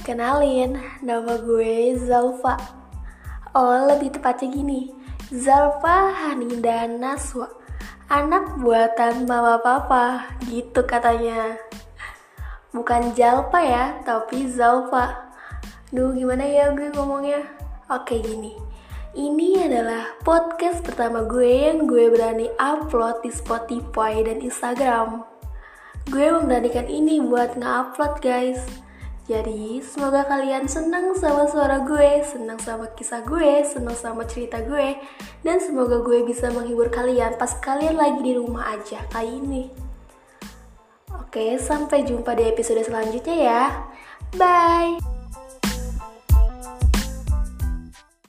Kenalin, nama gue Zalfa. Oh, lebih tepatnya gini, Zalfa Haninda Naswa. Anak buatan mama papa, gitu katanya. Bukan Jalpa ya, tapi Zalfa. Duh, gimana ya gue ngomongnya? Oke, gini. Ini adalah podcast pertama gue yang gue berani upload di Spotify dan Instagram. Gue memberanikan ini buat nge-upload guys. Jadi, semoga kalian senang sama suara gue, senang sama kisah gue, senang sama cerita gue, dan semoga gue bisa menghibur kalian pas kalian lagi di rumah aja kayak ini. Oke, sampai jumpa di episode selanjutnya ya. Bye.